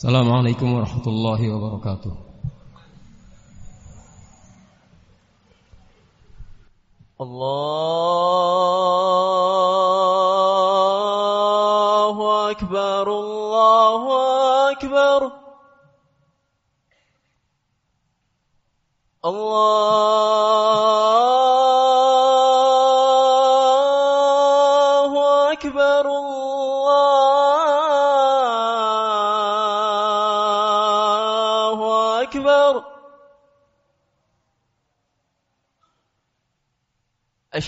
السلام عليكم ورحمة الله وبركاته الله أكبر الله أكبر الله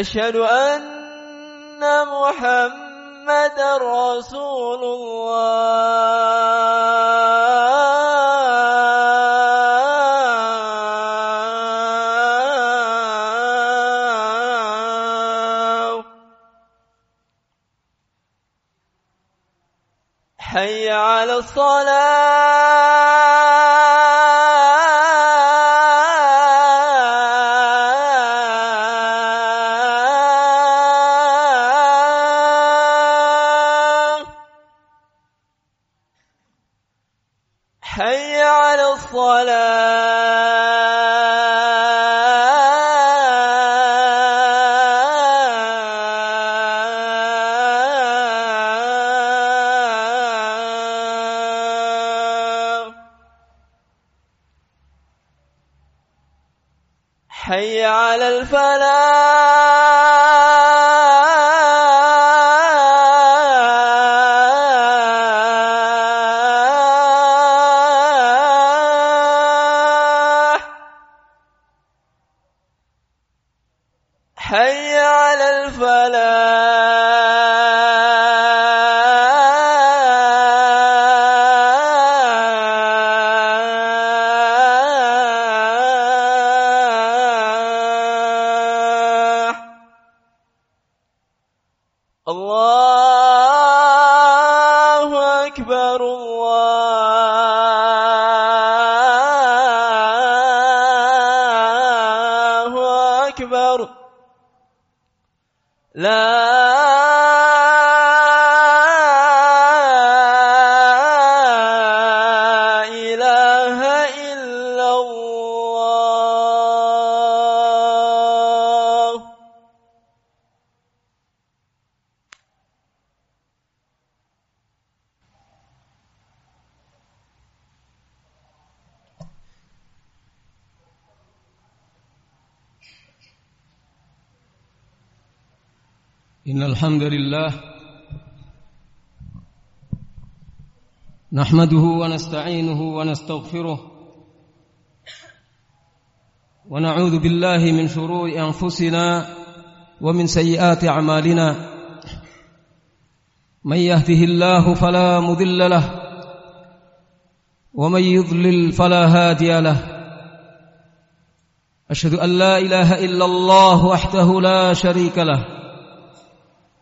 أشهد أن محمد رسول الله. حي على الصلاة. حي على الفلاح. لا الحمد لله نحمده ونستعينه ونستغفره ونعوذ بالله من شرور أنفسنا ومن سيئات أعمالنا من يهده الله فلا مضل له ومن يضلل فلا هادي له أشهد أن لا إله إلا الله وحده لا شريك له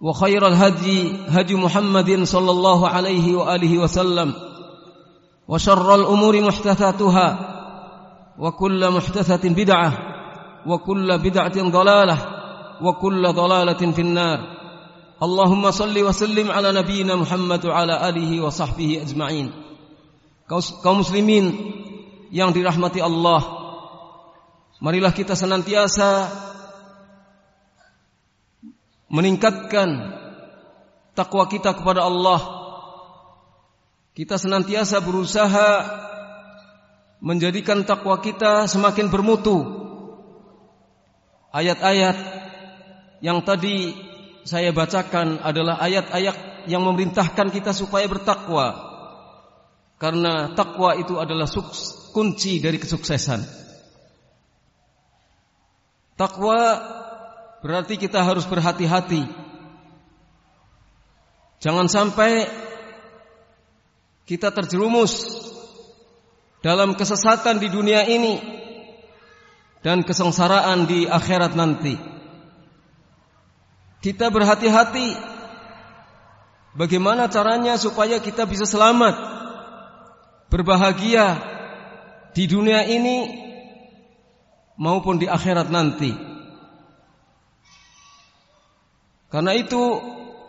وخير الهدي هدي محمد صلى الله عليه وآله وسلم وشر الأمور محدثاتها وكل محدثة بدعة وكل بدعة ضلالة وكل ضلالة في النار اللهم صل وسلم على نبينا محمد وعلى آله وصحبه أجمعين kaum muslimin yang dirahmati Allah marilah kita senantiasa meningkatkan takwa kita kepada Allah. Kita senantiasa berusaha menjadikan takwa kita semakin bermutu. Ayat-ayat yang tadi saya bacakan adalah ayat-ayat yang memerintahkan kita supaya bertakwa. Karena takwa itu adalah kunci dari kesuksesan. Takwa Berarti kita harus berhati-hati. Jangan sampai kita terjerumus dalam kesesatan di dunia ini dan kesengsaraan di akhirat nanti. Kita berhati-hati bagaimana caranya supaya kita bisa selamat, berbahagia di dunia ini maupun di akhirat nanti. Karena itu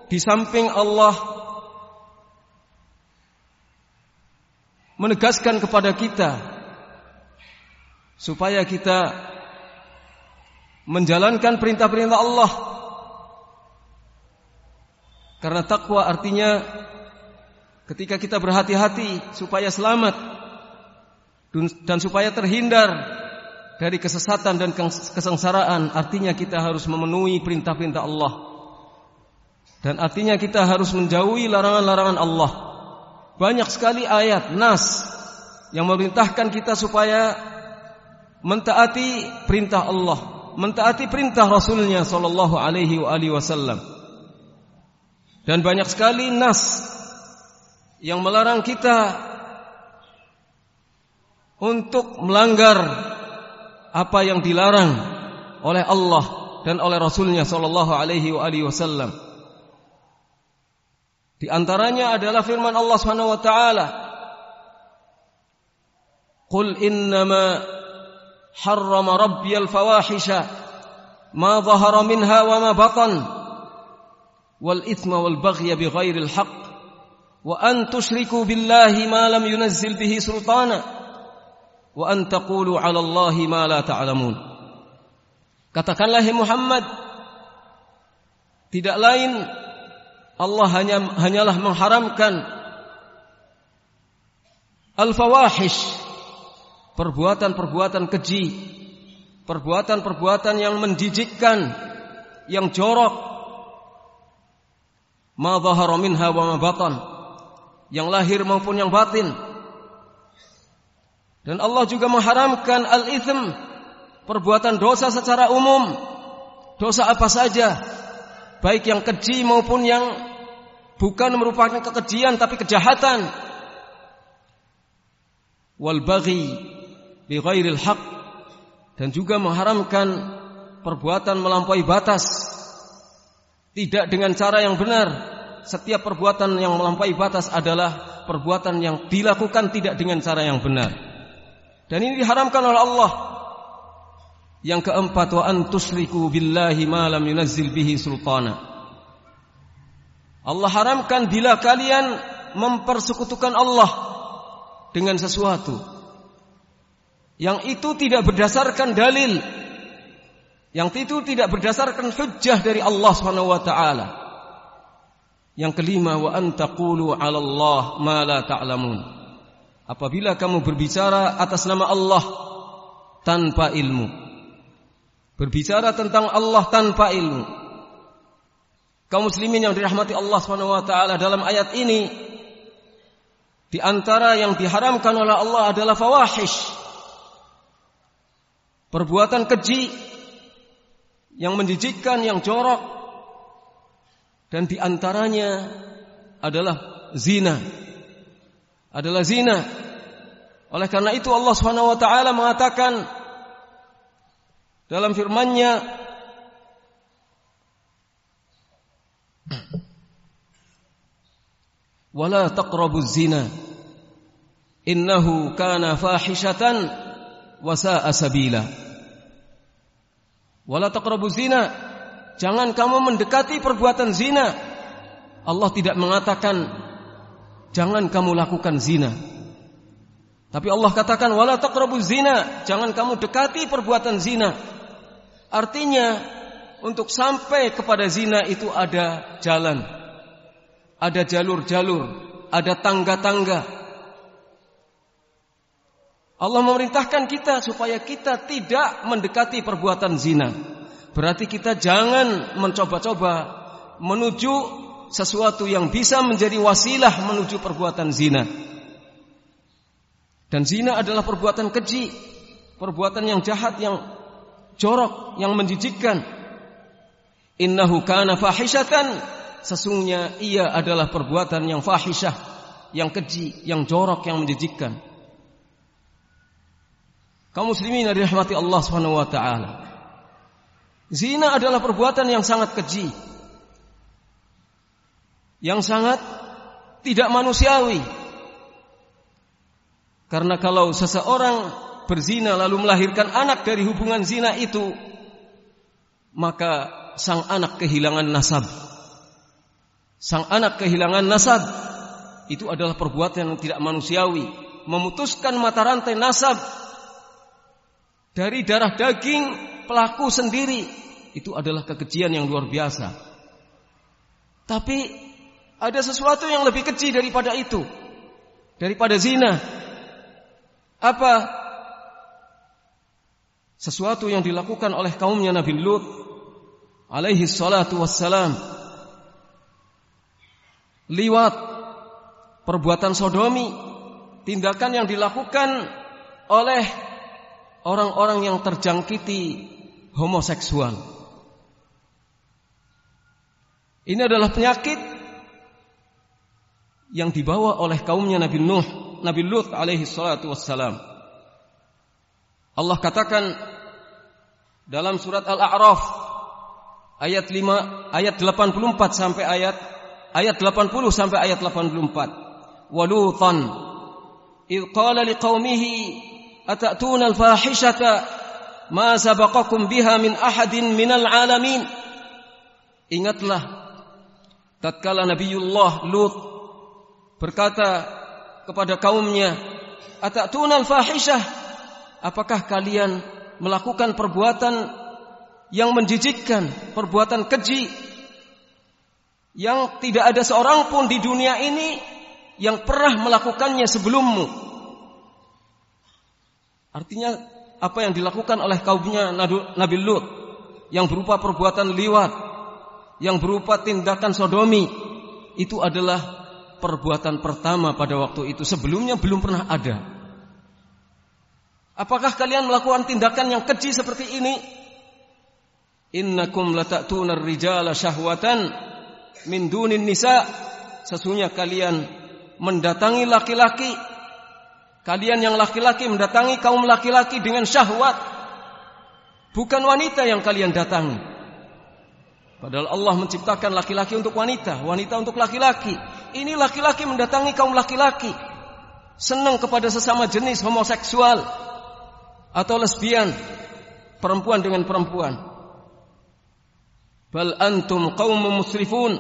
di samping Allah menegaskan kepada kita supaya kita menjalankan perintah-perintah Allah. Karena takwa artinya ketika kita berhati-hati supaya selamat dan supaya terhindar dari kesesatan dan kesengsaraan, artinya kita harus memenuhi perintah-perintah Allah. Dan artinya kita harus menjauhi larangan-larangan Allah. Banyak sekali ayat nas yang memerintahkan kita supaya mentaati perintah Allah, mentaati perintah Rasulnya Shallallahu Alaihi Wasallam. Dan banyak sekali nas yang melarang kita untuk melanggar apa yang dilarang oleh Allah dan oleh Rasulnya Shallallahu Alaihi Wasallam. Di antaranya adalah firman Allah Subhanahu wa taala. Qul innama harrama rabbi al-fawahisha ma dhahara minha wa ma batan wal ithma wal baghya bighairi al-haqq wa an tushriku billahi ma lam yunazzil bihi sultana wa an taqulu 'ala Allahi ma la ta'lamun. Katakanlah Muhammad tidak lain Allah hanya hanyalah mengharamkan al-fawahish perbuatan-perbuatan keji perbuatan-perbuatan yang menjijikkan yang jorok. Ma dhahara minha ma batan. Yang lahir maupun yang batin. Dan Allah juga mengharamkan al-ithm perbuatan dosa secara umum. Dosa apa saja baik yang keji maupun yang bukan merupakan kekejian tapi kejahatan. Wal baghi bi ghairil haq. Dan juga mengharamkan perbuatan melampaui batas. Tidak dengan cara yang benar. Setiap perbuatan yang melampaui batas adalah perbuatan yang dilakukan tidak dengan cara yang benar. Dan ini diharamkan oleh Allah. Yang keempat wa antusriku billahi ma lam yunazzil bihi sultana Allah haramkan bila kalian mempersekutukan Allah dengan sesuatu yang itu tidak berdasarkan dalil yang itu tidak berdasarkan hujjah dari Allah Subhanahu wa taala. Yang kelima wa antaqulu 'ala Allah ma la ta'lamun. Apabila kamu berbicara atas nama Allah tanpa ilmu berbicara tentang Allah tanpa ilmu kaum muslimin yang dirahmati Allah taala dalam ayat ini di antara yang diharamkan oleh Allah adalah fawahish perbuatan keji yang menjijikkan, yang jorok dan di antaranya adalah zina. Adalah zina. Oleh karena itu Allah taala mengatakan dalam firman-Nya Wala taqrabuz zina innahu kana fahishatan wa sa'a sabila. Wala taqrabuz zina jangan kamu mendekati perbuatan zina. Allah tidak mengatakan jangan kamu lakukan zina. Tapi Allah katakan wala taqrabuz zina, jangan kamu dekati perbuatan zina. Artinya untuk sampai kepada zina itu ada jalan. Ada jalur-jalur, ada tangga-tangga. Allah memerintahkan kita supaya kita tidak mendekati perbuatan zina. Berarti kita jangan mencoba-coba menuju sesuatu yang bisa menjadi wasilah menuju perbuatan zina. Dan zina adalah perbuatan keji, perbuatan yang jahat, yang jorok, yang menjijikkan. Innahu kana fahishatan, sesungguhnya ia adalah perbuatan yang fahisyah, yang keji, yang jorok, yang menjijikkan. Kaum muslimin yang dirahmati Allah taala. Zina adalah perbuatan yang sangat keji. Yang sangat tidak manusiawi, karena kalau seseorang berzina lalu melahirkan anak dari hubungan zina itu, maka sang anak kehilangan nasab. Sang anak kehilangan nasab itu adalah perbuatan yang tidak manusiawi, memutuskan mata rantai nasab dari darah daging pelaku sendiri itu adalah kekejian yang luar biasa. Tapi ada sesuatu yang lebih kecil daripada itu. Daripada zina, apa sesuatu yang dilakukan oleh kaumnya Nabi Lut alaihi salatu wassalam liwat perbuatan sodomi tindakan yang dilakukan oleh orang-orang yang terjangkiti homoseksual ini adalah penyakit yang dibawa oleh kaumnya Nabi Nuh Nabi Lut alaihi salatu wassalam. Allah katakan dalam surat Al-A'raf ayat 5 ayat 84 sampai ayat ayat 80 sampai ayat 84. Walutan id qala liqaumihi atatuna al-fahishata ma sabaqakum biha min ahadin minal alamin. Ingatlah tatkala Nabiullah Lut berkata kepada kaumnya, "Atatunal fahishah? Apakah kalian melakukan perbuatan yang menjijikkan, perbuatan keji yang tidak ada seorang pun di dunia ini yang pernah melakukannya sebelummu?" Artinya apa yang dilakukan oleh kaumnya Nabi Lut yang berupa perbuatan liwat, yang berupa tindakan sodomi itu adalah perbuatan pertama pada waktu itu sebelumnya belum pernah ada. Apakah kalian melakukan tindakan yang keji seperti ini? Innakum lata'tuna rijala syahwatan min dunin nisa. Sesungguhnya kalian mendatangi laki-laki. Kalian yang laki-laki mendatangi kaum laki-laki dengan syahwat. Bukan wanita yang kalian datangi. Padahal Allah menciptakan laki-laki untuk wanita, wanita untuk laki-laki. Ini laki-laki mendatangi kaum laki-laki. Senang kepada sesama jenis homoseksual atau lesbian, perempuan dengan perempuan. Bal antum kaum musrifun.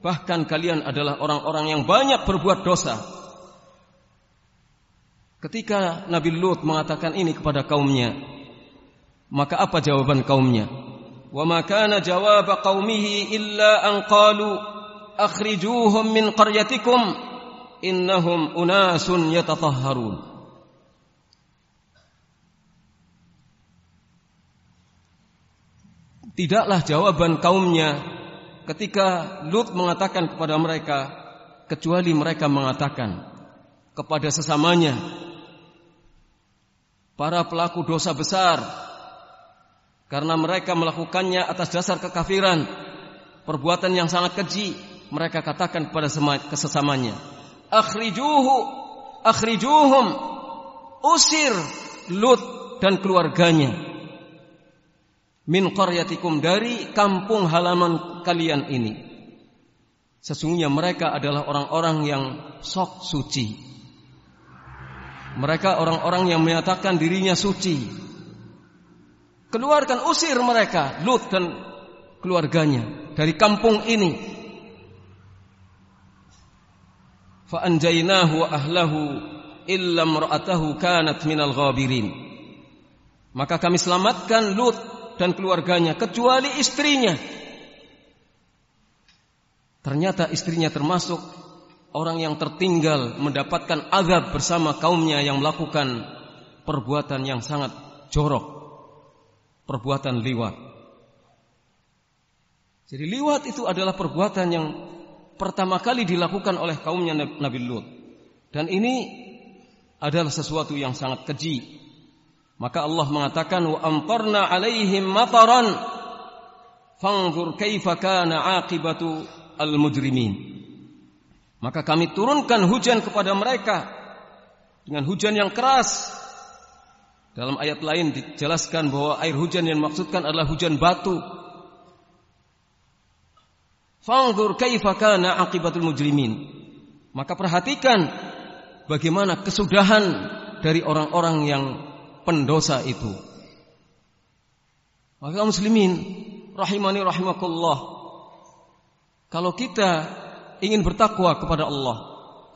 Bahkan kalian adalah orang-orang yang banyak berbuat dosa. Ketika Nabi Lut mengatakan ini kepada kaumnya, maka apa jawaban kaumnya? Wa ma kana jawab qaumihi illa an qalu akhrijuhum min qaryatikum innahum unasun yatatahharun Tidaklah jawaban kaumnya ketika Lut mengatakan kepada mereka kecuali mereka mengatakan kepada sesamanya para pelaku dosa besar karena mereka melakukannya atas dasar kekafiran, perbuatan yang sangat keji. Mereka katakan kepada kesesamanya, "Akhrijuhu, akhrijuhum." Usir Lut dan keluarganya min qaryatikum dari kampung halaman kalian ini. Sesungguhnya mereka adalah orang-orang yang sok suci. Mereka orang-orang yang menyatakan dirinya suci. Keluarkan usir mereka, Lut dan keluarganya dari kampung ini. Fa anjaynahu ahlahu illa kanat minal ghabirin. Maka kami selamatkan Lut dan keluarganya kecuali istrinya. Ternyata istrinya termasuk orang yang tertinggal mendapatkan azab bersama kaumnya yang melakukan perbuatan yang sangat jorok. Perbuatan liwat. Jadi liwat itu adalah perbuatan yang pertama kali dilakukan oleh kaumnya Nabi Lut. Dan ini adalah sesuatu yang sangat keji. Maka Allah mengatakan wa amtarna alaihim mataran fanzur kaifa kana aqibatu al-mujrimin. Maka kami turunkan hujan kepada mereka dengan hujan yang keras. Dalam ayat lain dijelaskan bahwa air hujan yang dimaksudkan adalah hujan batu. Fanzur kaifa kana aqibatul mujrimin. Maka perhatikan bagaimana kesudahan dari orang-orang yang pendosa itu. Maka muslimin rahimani rahimakullah. Kalau kita ingin bertakwa kepada Allah,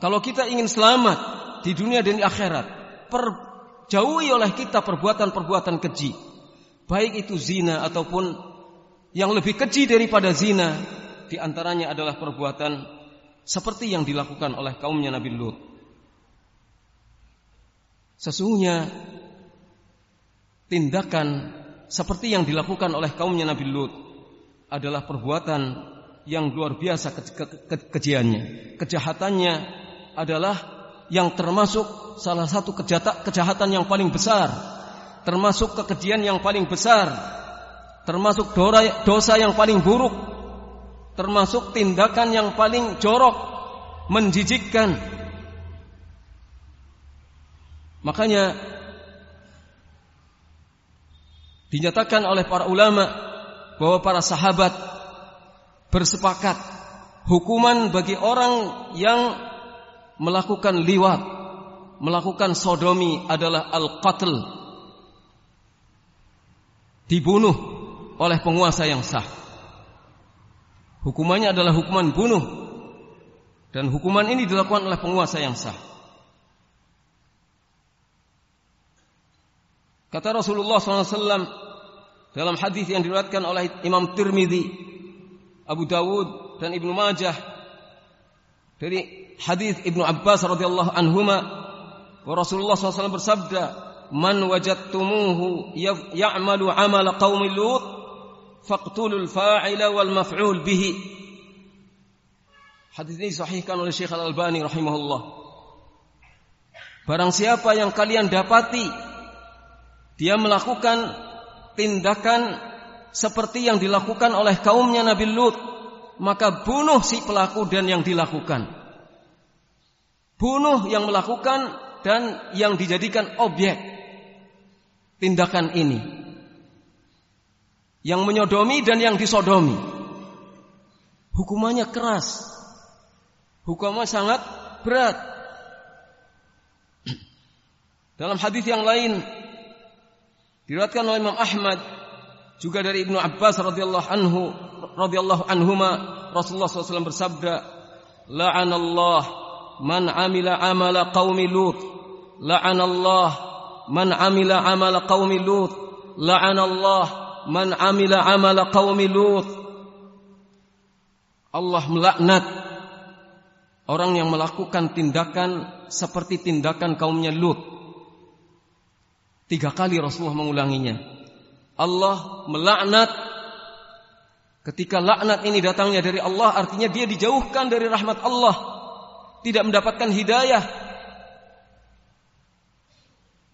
kalau kita ingin selamat di dunia dan di akhirat, perjauhi oleh kita perbuatan-perbuatan keji. Baik itu zina ataupun yang lebih keji daripada zina, di antaranya adalah perbuatan seperti yang dilakukan oleh kaumnya Nabi Lut. Sesungguhnya tindakan seperti yang dilakukan oleh kaumnya Nabi Lut adalah perbuatan yang luar biasa ke ke ke kejiannya. Kejahatannya adalah yang termasuk salah satu kejata, kejahatan yang paling besar, termasuk kekejian yang paling besar, termasuk dosa yang paling buruk, termasuk tindakan yang paling jorok, menjijikkan. Makanya dinyatakan oleh para ulama bahwa para sahabat bersepakat hukuman bagi orang yang melakukan liwat, melakukan sodomi adalah al-qatl. Dibunuh oleh penguasa yang sah. Hukumannya adalah hukuman bunuh. Dan hukuman ini dilakukan oleh penguasa yang sah. Kata Rasulullah SAW dalam hadis yang diriwayatkan oleh Imam Tirmidzi, Abu Dawud dan Ibnu Majah dari hadis Ibnu Abbas radhiyallahu anhuma wa Rasulullah SAW bersabda, "Man wajadtumuhu ya'malu 'amala qaumi Lut, faqtulul fa'ila wal maf'ul bihi." Hadis ini disahihkan oleh Syekh Al-Albani rahimahullah. Barang siapa yang kalian dapati dia melakukan tindakan seperti yang dilakukan oleh kaumnya Nabi Lut, maka bunuh si pelaku dan yang dilakukan. Bunuh yang melakukan dan yang dijadikan objek tindakan ini. Yang menyodomi dan yang disodomi. Hukumannya keras. Hukumannya sangat berat. Dalam hadis yang lain diriwayatkan oleh Imam Ahmad juga dari Ibnu Abbas radhiyallahu anhu radhiyallahu anhuma Rasulullah SAW bersabda la'anallah man amila amala qaumi lut. La'anallah man amila amala qaumi lut. La'anallah man amila amala qaumi lut. Allah melaknat orang yang melakukan tindakan seperti tindakan kaumnya Lut. Tiga kali Rasulullah mengulanginya. Allah melaknat ketika laknat ini datangnya dari Allah artinya dia dijauhkan dari rahmat Allah. Tidak mendapatkan hidayah.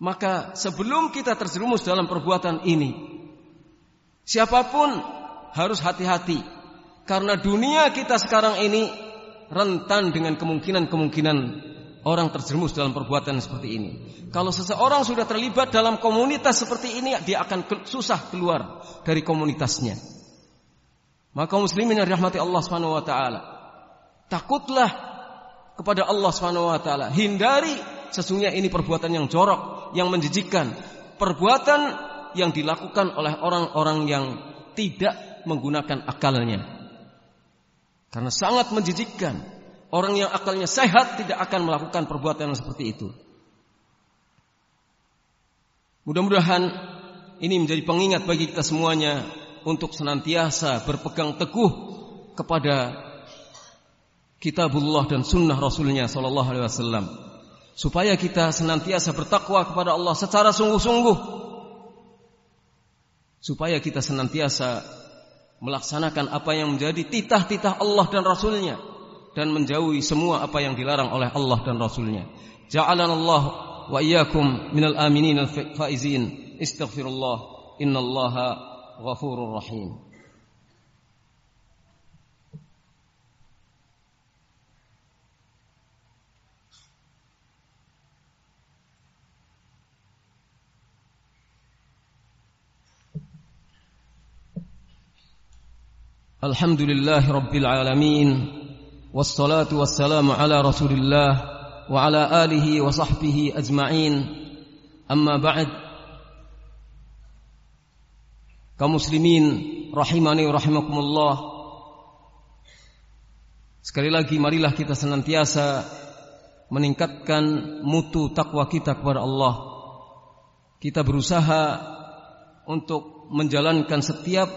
Maka sebelum kita terjerumus dalam perbuatan ini, siapa pun harus hati-hati karena dunia kita sekarang ini rentan dengan kemungkinan-kemungkinan orang terjerumus dalam perbuatan seperti ini. Kalau seseorang sudah terlibat dalam komunitas seperti ini, dia akan susah keluar dari komunitasnya. Maka muslimin yang dirahmati Allah Subhanahu wa taala, takutlah kepada Allah Subhanahu wa taala. Hindari sesungguhnya ini perbuatan yang jorok, yang menjijikkan, perbuatan yang dilakukan oleh orang-orang yang tidak menggunakan akalnya. Karena sangat menjijikkan. Orang yang akalnya sehat tidak akan melakukan perbuatan yang seperti itu. Mudah-mudahan ini menjadi pengingat bagi kita semuanya untuk senantiasa berpegang teguh kepada kitabullah dan sunnah rasulnya sallallahu alaihi wasallam. Supaya kita senantiasa bertakwa kepada Allah secara sungguh-sungguh. Supaya kita senantiasa melaksanakan apa yang menjadi titah-titah Allah dan rasulnya dan menjauhi semua apa yang dilarang oleh Allah dan rasulnya ja'alana Allah wa iyyakum minal aminin al faizin istaghfirullah innallaha غفور رحيم الحمد لله رب العالمين والصلاة والسلام على رسول الله وعلى آله وصحبه أجمعين أما بعد kaum muslimin rahimani rahimakumullah sekali lagi marilah kita senantiasa meningkatkan mutu takwa kita kepada Allah kita berusaha untuk menjalankan setiap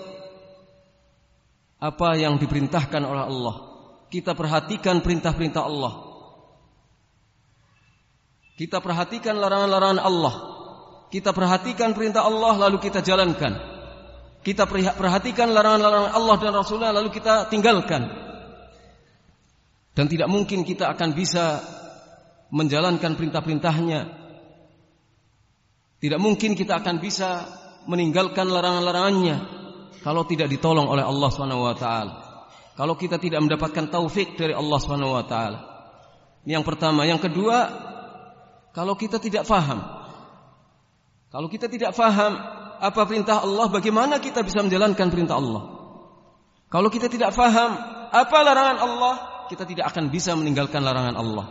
apa yang diperintahkan oleh Allah kita perhatikan perintah-perintah Allah kita perhatikan larangan-larangan Allah kita perhatikan perintah Allah lalu kita jalankan kita perhatikan larangan-larangan Allah dan Rasulnya lalu kita tinggalkan. Dan tidak mungkin kita akan bisa menjalankan perintah-perintahnya. Tidak mungkin kita akan bisa meninggalkan larangan-larangannya kalau tidak ditolong oleh Allah Subhanahu wa taala. Kalau kita tidak mendapatkan taufik dari Allah Subhanahu wa taala. Yang pertama, yang kedua, kalau kita tidak faham. Kalau kita tidak faham apa perintah Allah, bagaimana kita bisa menjalankan perintah Allah? Kalau kita tidak faham apa larangan Allah, kita tidak akan bisa meninggalkan larangan Allah.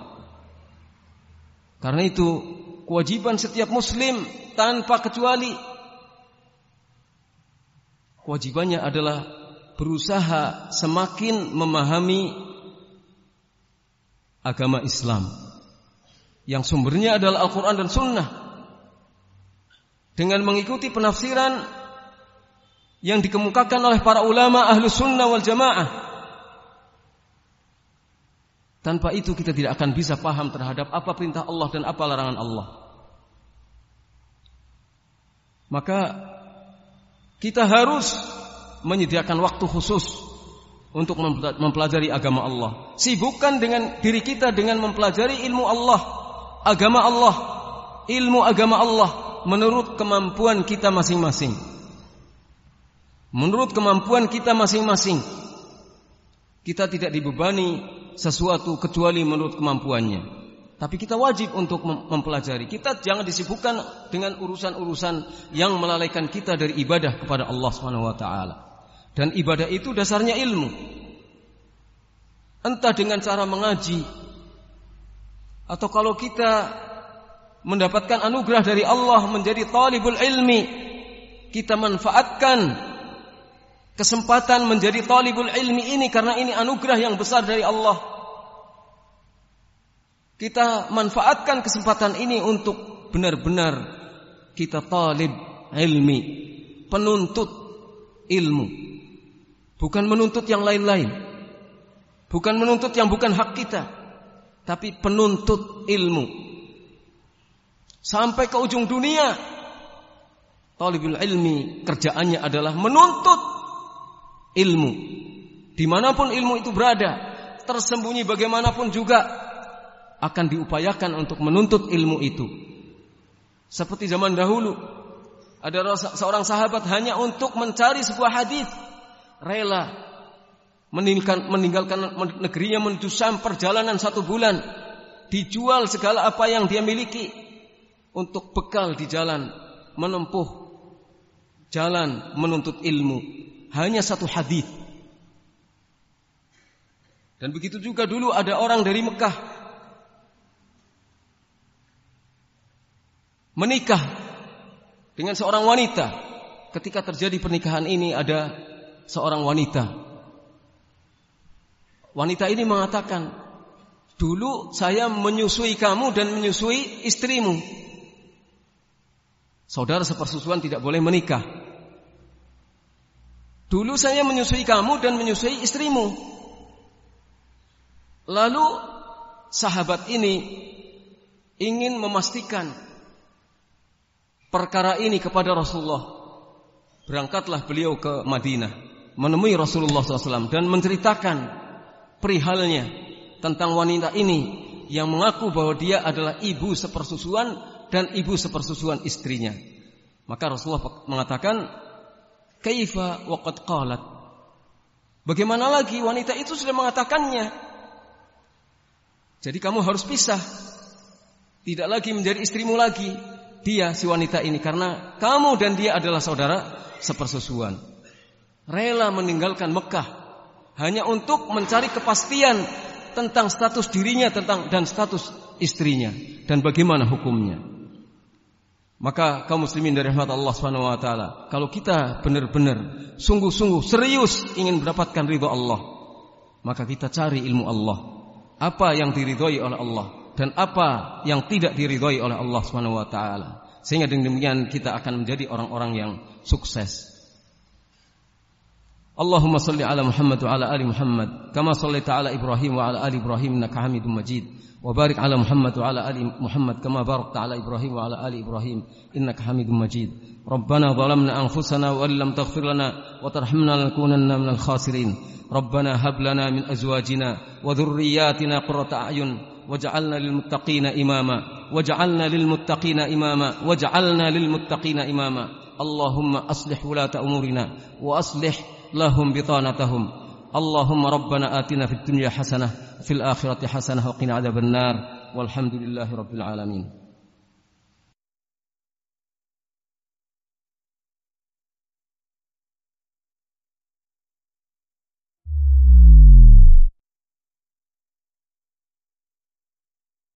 Karena itu, kewajiban setiap muslim tanpa kecuali kewajibannya adalah berusaha semakin memahami agama Islam yang sumbernya adalah Al-Quran dan Sunnah dengan mengikuti penafsiran yang dikemukakan oleh para ulama ahlu sunnah wal jamaah. Tanpa itu kita tidak akan bisa paham terhadap apa perintah Allah dan apa larangan Allah. Maka kita harus menyediakan waktu khusus untuk mempelajari agama Allah. Sibukkan dengan diri kita dengan mempelajari ilmu Allah, agama Allah, ilmu agama Allah menurut kemampuan kita masing-masing. Menurut kemampuan kita masing-masing. Kita tidak dibebani sesuatu kecuali menurut kemampuannya. Tapi kita wajib untuk mempelajari. Kita jangan disibukkan dengan urusan-urusan yang melalaikan kita dari ibadah kepada Allah Subhanahu wa taala. Dan ibadah itu dasarnya ilmu. Entah dengan cara mengaji atau kalau kita mendapatkan anugerah dari Allah menjadi talibul ilmi kita manfaatkan kesempatan menjadi talibul ilmi ini karena ini anugerah yang besar dari Allah kita manfaatkan kesempatan ini untuk benar-benar kita talib ilmi penuntut ilmu bukan menuntut yang lain-lain bukan menuntut yang bukan hak kita tapi penuntut ilmu sampai ke ujung dunia. Talibul ilmi kerjaannya adalah menuntut ilmu. Di mana pun ilmu itu berada, tersembunyi bagaimanapun juga akan diupayakan untuk menuntut ilmu itu. Seperti zaman dahulu ada seorang sahabat hanya untuk mencari sebuah hadis rela meninggalkan, meninggalkan negerinya menuju Syam perjalanan satu bulan dijual segala apa yang dia miliki untuk bekal di jalan menempuh jalan menuntut ilmu hanya satu hadis dan begitu juga dulu ada orang dari Mekah menikah dengan seorang wanita. Ketika terjadi pernikahan ini ada seorang wanita. Wanita ini mengatakan, "Dulu saya menyusui kamu dan menyusui istrimu." Saudara sepersusuan tidak boleh menikah. Dulu saya menyusui kamu dan menyusui istrimu. Lalu sahabat ini ingin memastikan perkara ini kepada Rasulullah. Berangkatlah beliau ke Madinah menemui Rasulullah SAW dan menceritakan perihalnya tentang wanita ini yang mengaku bahwa dia adalah ibu sepersusuan dan ibu sepersusuan istrinya. Maka Rasulullah mengatakan, "Kaifa waqad qalat?" Bagaimana lagi wanita itu sudah mengatakannya? Jadi kamu harus pisah. Tidak lagi menjadi istrimu lagi, dia si wanita ini karena kamu dan dia adalah saudara sepersusuan. Rela meninggalkan Mekah hanya untuk mencari kepastian tentang status dirinya tentang dan status istrinya dan bagaimana hukumnya. Maka kaum muslimin dari rahmat Allah Subhanahu wa taala, kalau kita benar-benar sungguh-sungguh serius ingin mendapatkan ridha Allah, maka kita cari ilmu Allah. Apa yang diridhoi oleh Allah dan apa yang tidak diridhoi oleh Allah Subhanahu wa taala. Sehingga dengan demikian kita akan menjadi orang-orang yang sukses. اللهم صل على محمد وعلى آل محمد كما صليت على إبراهيم وعلى آل إبراهيم إنك حميد مجيد. وبارك على محمد وعلى آل محمد كما باركت على إبراهيم وعلى آل إبراهيم إنك حميد مجيد. ربنا ظلمنا أنفسنا وإن لم تغفر لنا وترحمنا لنكونن من الخاسرين. ربنا هب لنا من أزواجنا وذرياتنا قرة أعين واجعلنا للمتقين إماما. واجعلنا للمتقين إماما. واجعلنا للمتقين إماما. اللهم أصلح ولاة أمورنا وأصلح لهم بطانتهم. اللهم ربنا آتنا في الدنيا حسنة في الآخرة حسنة وقنا عذاب النار. والحمد لله رب العالمين.